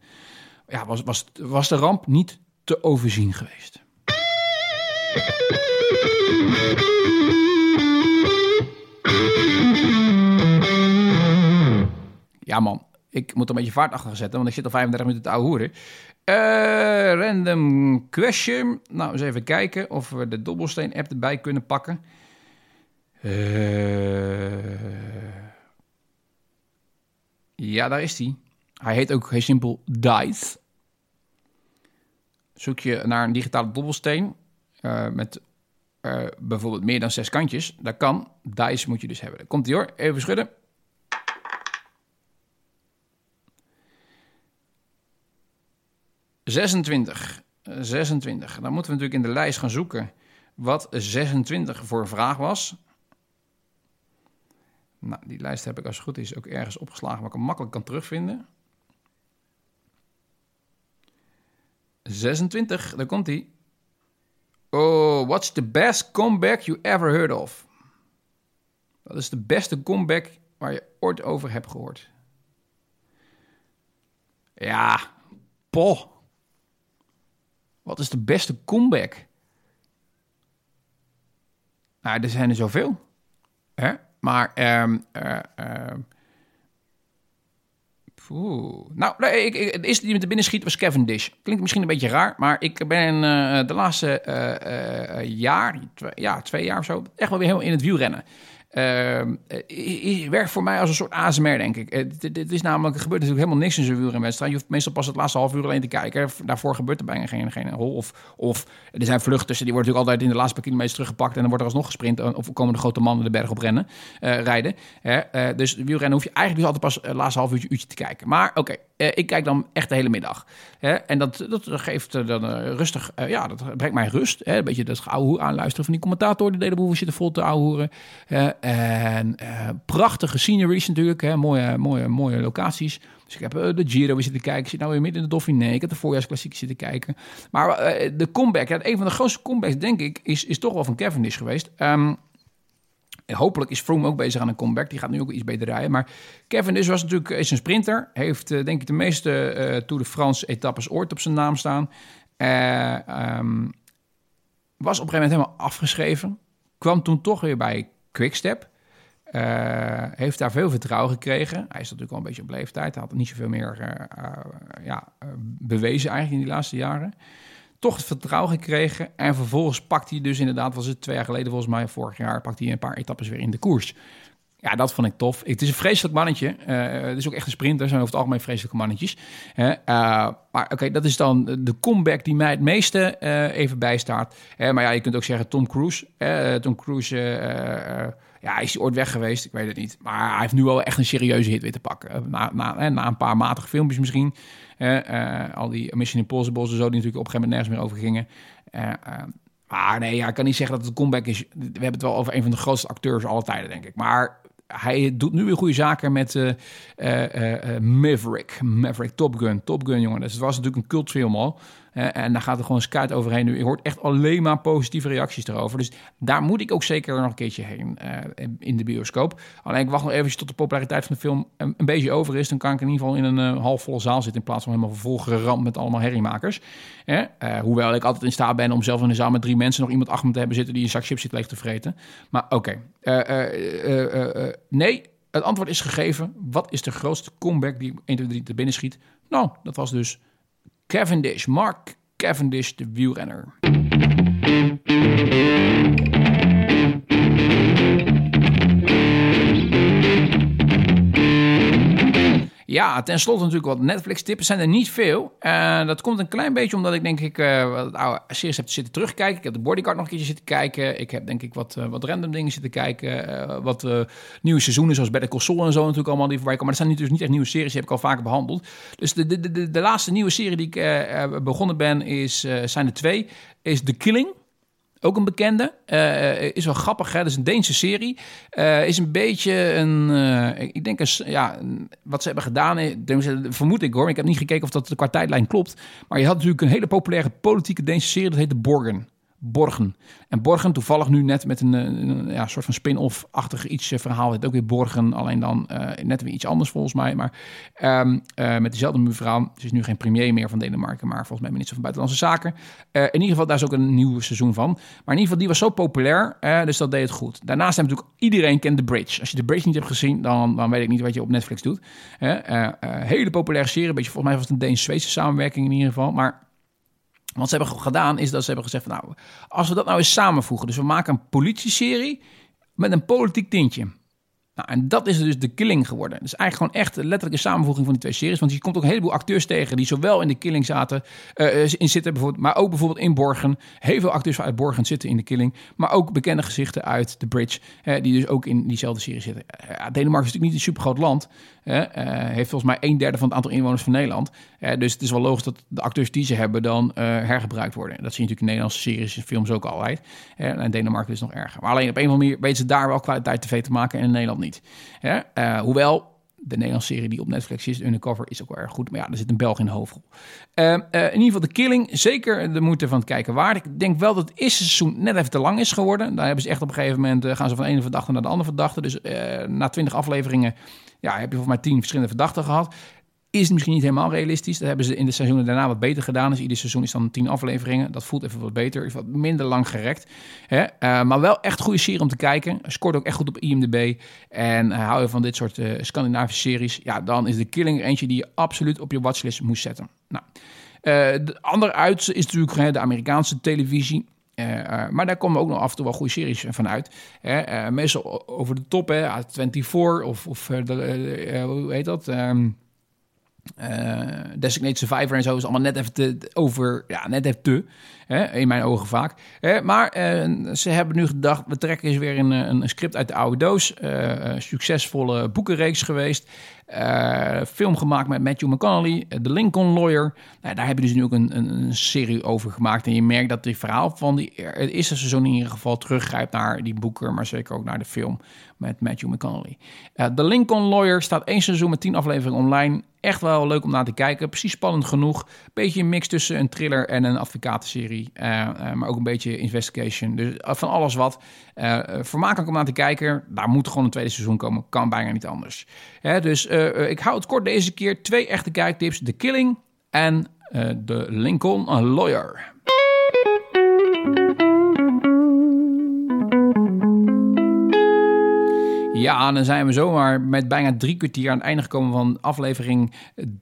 ja, was, was, was de ramp niet te overzien geweest. Ja, man. Ik moet een beetje vaart achter zetten, want ik zit al 35 minuten te ouwehoeren. Uh, random question. Nou, eens even kijken of we de dobbelsteen-app erbij kunnen pakken. Uh, ja, daar is hij. Hij heet ook heel simpel Dice. Zoek je naar een digitale dobbelsteen uh, met uh, bijvoorbeeld meer dan zes kantjes. Dat kan. Dice moet je dus hebben. Komt hij hoor. Even schudden. ...26. 26. Dan moeten we natuurlijk in de lijst gaan zoeken wat 26 voor vraag was. Nou, die lijst heb ik als het goed is ook ergens opgeslagen waar ik hem makkelijk kan terugvinden. 26, daar komt hij. Oh, what's the best comeback you ever heard of? Dat is de beste comeback waar je ooit over hebt gehoord. Ja, poh. Wat is de beste comeback? Nou, er zijn er zoveel. Hè? Maar, um, uh, uh, nou, nee, ik, ik, de eerste die met de binnen schiet was Kevin Dish. Klinkt misschien een beetje raar, maar ik ben uh, de laatste jaar, twee, ja, twee jaar of zo, echt wel weer helemaal in het wielrennen. Uh, werkt voor mij als een soort ASMR, denk ik. Het, het is namelijk, er gebeurt natuurlijk helemaal niks in zo'n wielrenwedstrijd. Je hoeft meestal pas het laatste half uur alleen te kijken. Daarvoor gebeurt er bijna geen, geen hol. Of, of er zijn vluchten, die worden natuurlijk altijd in de laatste paar kilometers teruggepakt. En dan wordt er alsnog gesprint. Of komen de grote mannen de berg op rennen, rijden. Dus wielrennen hoef je eigenlijk dus altijd pas het laatste half uurtje, uurtje te kijken. Maar oké, ik kijk dan echt de hele middag. en dat, dat geeft dan rustig, ja, dat brengt mij rust. Een beetje dat ouwe aanluisteren van die commentator. Die deden boven zitten vol te ouwehoeren. En prachtige sceneries natuurlijk, hè? Mooie, mooie, mooie locaties. Dus ik heb de Giro weer zitten kijken. Ik zit nou weer midden in de Dauphiné. Ik heb de voorjaarsklassiek zitten kijken. Maar de comeback, een van de grootste comebacks denk ik, is, is toch wel van Cavendish geweest. Um, hopelijk is Froome ook bezig aan een comeback. Die gaat nu ook iets beter rijden. Maar Cavendish was natuurlijk is een sprinter. Heeft denk ik de meeste Tour de France etappes ooit op zijn naam staan. Um, was op een gegeven moment helemaal afgeschreven. Kwam toen toch weer bij Quickstep. Uh, heeft daar veel vertrouwen gekregen. Hij is natuurlijk al een beetje op leeftijd. Hij had niet zoveel meer uh, uh, ja, bewezen eigenlijk in die laatste jaren. Toch het vertrouwen gekregen. En vervolgens pakt hij dus inderdaad, was het twee jaar geleden volgens mij, vorig jaar, pakt hij een paar etappes weer in de koers. Ja, dat vond ik tof. Het is een vreselijk mannetje. het is ook echt een sprinter. Zijn over het algemeen vreselijke mannetjes. maar oké, dat is dan de comeback die mij het meeste even bijstaat. maar ja, je kunt ook zeggen Tom Cruise. Tom Cruise ja, is hij ooit weg geweest? Ik weet het niet. Maar hij heeft nu wel echt een serieuze hit weer te pakken. Na, na, na een paar matige filmpjes misschien. Uh, al die Mission Impossible en zo, die natuurlijk op een gegeven moment nergens meer over gingen. Uh, maar nee, ja, ik kan niet zeggen dat het een comeback is. We hebben het wel over een van de grootste acteurs aller tijden, denk ik. Maar hij doet nu weer goede zaken met uh, Maverick. Maverick Top Gun. Top Gun, jongen. Dus het was natuurlijk een cultfilm al. En daar gaat er gewoon skyt overheen nu. Je hoort echt alleen maar positieve reacties erover. Dus daar moet ik ook zeker nog een keertje heen in de bioscoop. Alleen ik wacht nog eventjes tot de populariteit van de film een, beetje over is. Dan kan ik in ieder geval in een halfvolle zaal zitten... in plaats van helemaal volgeramd met allemaal herriemakers. hoewel ik altijd in staat ben om zelf in een zaal met drie mensen... nog iemand achter me te hebben zitten die een zak chips zit leeg te vreten. Maar oké. Nee, het antwoord is gegeven. Wat is de grootste comeback die 1, 2, 3 te binnen schiet? Nou, dat was dus Cavendish. Mark Cavendish, de wielrenner. Ja, tenslotte natuurlijk wat Netflix-tips. zijn er niet veel. Uh, dat komt een klein beetje omdat ik denk ik uh, wat oude series heb zitten terugkijken. Ik heb de Bodyguard nog een keertje zitten kijken. Ik heb denk ik wat, uh, wat random dingen zitten kijken. wat nieuwe seizoenen zoals Better Call Saul en zo natuurlijk allemaal die voorbij komen. Maar dat zijn dus niet echt nieuwe series, die heb ik al vaker behandeld. Dus de, de, de, de laatste nieuwe serie die ik begonnen ben, is, zijn er twee. Is The Killing. Ook een bekende. Uh, is wel grappig, hè? Dat is een Deense serie. Uh, is een beetje een... Ik denk, een, ja, wat ze hebben gedaan... Vermoed ik hoor, ik heb niet gekeken of dat de kwartijtlijn klopt. Maar je had natuurlijk een hele populaire politieke Deense serie... dat heette Borgen. Borgen. En Borgen, toevallig nu net met een, een ja, soort van spin-off-achtig iets verhaal. Het ook weer Borgen, alleen dan uh, net weer iets anders volgens mij. Maar uh, met dezelfde mevrouw. Ze is nu geen premier meer van Denemarken, maar volgens mij minister van Buitenlandse Zaken. In ieder geval, daar is ook een nieuw seizoen van. Maar in ieder geval, die was zo populair, dus dat deed het goed. Daarnaast hebben natuurlijk iedereen kent The Bridge. Als je The Bridge niet hebt gezien, dan, dan weet ik niet wat je op Netflix doet. hele populaire serie, een beetje volgens mij was het een Deens-Zweedse samenwerking in ieder geval. Maar wat ze hebben gedaan is dat ze hebben gezegd: van, Nou, als we dat nou eens samenvoegen. Dus we maken een politie-serie met een politiek tintje. Nou, en dat is dus de Killing geworden. Dus eigenlijk gewoon echt een samenvoeging van die twee series. Want je komt ook een heleboel acteurs tegen die zowel in de Killing zaten, uh, in zitten bijvoorbeeld, maar ook bijvoorbeeld in Borgen. Heel veel acteurs uit Borgen zitten in de Killing. Maar ook bekende gezichten uit The Bridge, die dus ook in diezelfde serie zitten. Denemarken is natuurlijk niet een supergroot land. heeft volgens mij een derde van het aantal inwoners van Nederland. Dus het is wel logisch dat de acteurs die ze hebben dan hergebruikt worden. Dat zie je natuurlijk in Nederlandse series en films ook altijd. en Denemarken is nog erger. Maar alleen op een of andere manier weten ze daar wel kwaliteit tv te maken en in Nederland niet. Uh, hoewel de Nederlandse serie die op Netflix is, Undercover, is ook wel erg goed. Maar ja, er zit een Belg in de hoofdrol. Uh, in ieder geval de Killing, zeker de moeite van het kijken waard. Ik denk wel dat het eerste seizoen net even te lang is geworden. Daar hebben ze echt op een gegeven moment, gaan ze van de ene verdachte naar de andere verdachte. Dus na twintig afleveringen ja, heb je volgens mij tien verschillende verdachten gehad. Is misschien niet helemaal realistisch. Dat hebben ze in de seizoenen daarna wat beter gedaan. Dus ieder seizoen is dan tien afleveringen. Dat voelt even wat beter. Is wat minder lang gerekt. Hè? Uh, maar wel echt goede serie om te kijken. Scoort ook echt goed op IMDb. En uh, hou je van dit soort uh, Scandinavische series. Ja, dan is The Killing eentje die je absoluut op je watchlist moest zetten. Nou, de andere uit is natuurlijk de Amerikaanse televisie. Maar daar komen ook nog af en toe wel goede series van uit. Meestal over de top, hè, 24 of, of de, hoe heet dat? Um, uh, Survivor en zo is allemaal net even te, over, ja, net even te, hè, in mijn ogen vaak. Uh, maar uh, ze hebben nu gedacht, we trekken eens weer een, een script uit de oude doos. succesvolle boekenreeks geweest. film gemaakt met Matthew McConaughey, The Lincoln Lawyer. Nou, daar hebben ze dus nu ook een, een, serie over gemaakt. En je merkt dat het verhaal van die, het eerste seizoen in ieder geval teruggrijpt naar die boeken, maar zeker ook naar de film met Matthew McConaughey. The Lincoln Lawyer staat één seizoen met tien afleveringen online echt wel leuk om naar te kijken. Precies spannend genoeg. Beetje een mix tussen een thriller en een advocatenserie. Uh, maar ook een beetje investigation. Dus uh, van alles wat. vermakelijk om naar te kijken. Daar moet gewoon een tweede seizoen komen. Kan bijna niet anders. Hè, dus ik hou het kort deze keer. Twee echte kijktips. The Killing en The Lincoln Lawyer. Ja, dan zijn we zomaar met bijna drie kwartier aan het einde gekomen van aflevering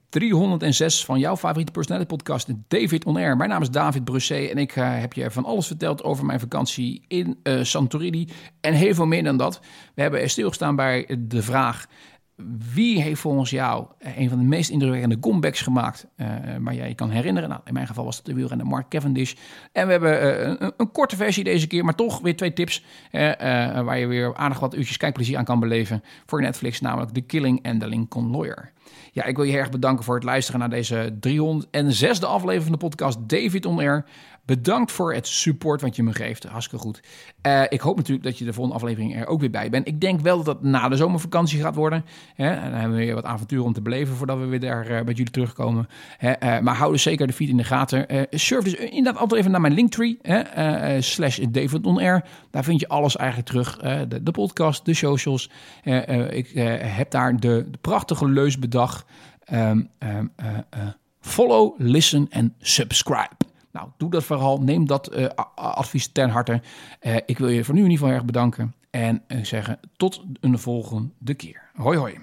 306 van jouw favoriete personality podcast, David On Air. Mijn naam is David Brussé en ik uh, heb je van alles verteld over mijn vakantie in uh, Santorini en heel veel meer dan dat. We hebben stilgestaan bij de vraag wie heeft volgens jou eh, een van de meest indrukwekkende comebacks gemaakt, uh, maar jij kan herinneren? Nou, in mijn geval was het de wielrenner Mark Cavendish. En we hebben uh, een, korte versie deze keer, maar toch weer twee tips waar je weer aardig wat uurtjes kijkplezier aan kan beleven voor Netflix, namelijk The Killing en The Lincoln Lawyer. Ja, ik wil je erg bedanken voor het luisteren naar deze 306e aflevering van de podcast David On Air. Bedankt voor het support wat je me geeft. Hartstikke goed. Uh, ik hoop natuurlijk dat je de volgende aflevering er ook weer bij bent. Ik denk wel dat het na de zomervakantie gaat worden. Hè? En dan hebben we weer wat avonturen om te beleven voordat we weer daar uh, bij jullie terugkomen. Hè? Uh, maar hou dus zeker de feed in de gaten. surf dus inderdaad altijd even naar mijn linktree. Hè? slash David Air. Daar vind je alles eigenlijk terug. De, de, podcast, de socials. ik heb daar de, de prachtige leus bedacht. Um, um, follow, listen en subscribe. Nou, doe dat vooral. Neem dat uh, advies ten harte. Uh, ik wil je voor nu in ieder geval erg bedanken. En uh, zeggen tot een volgende keer. Hoi hoi.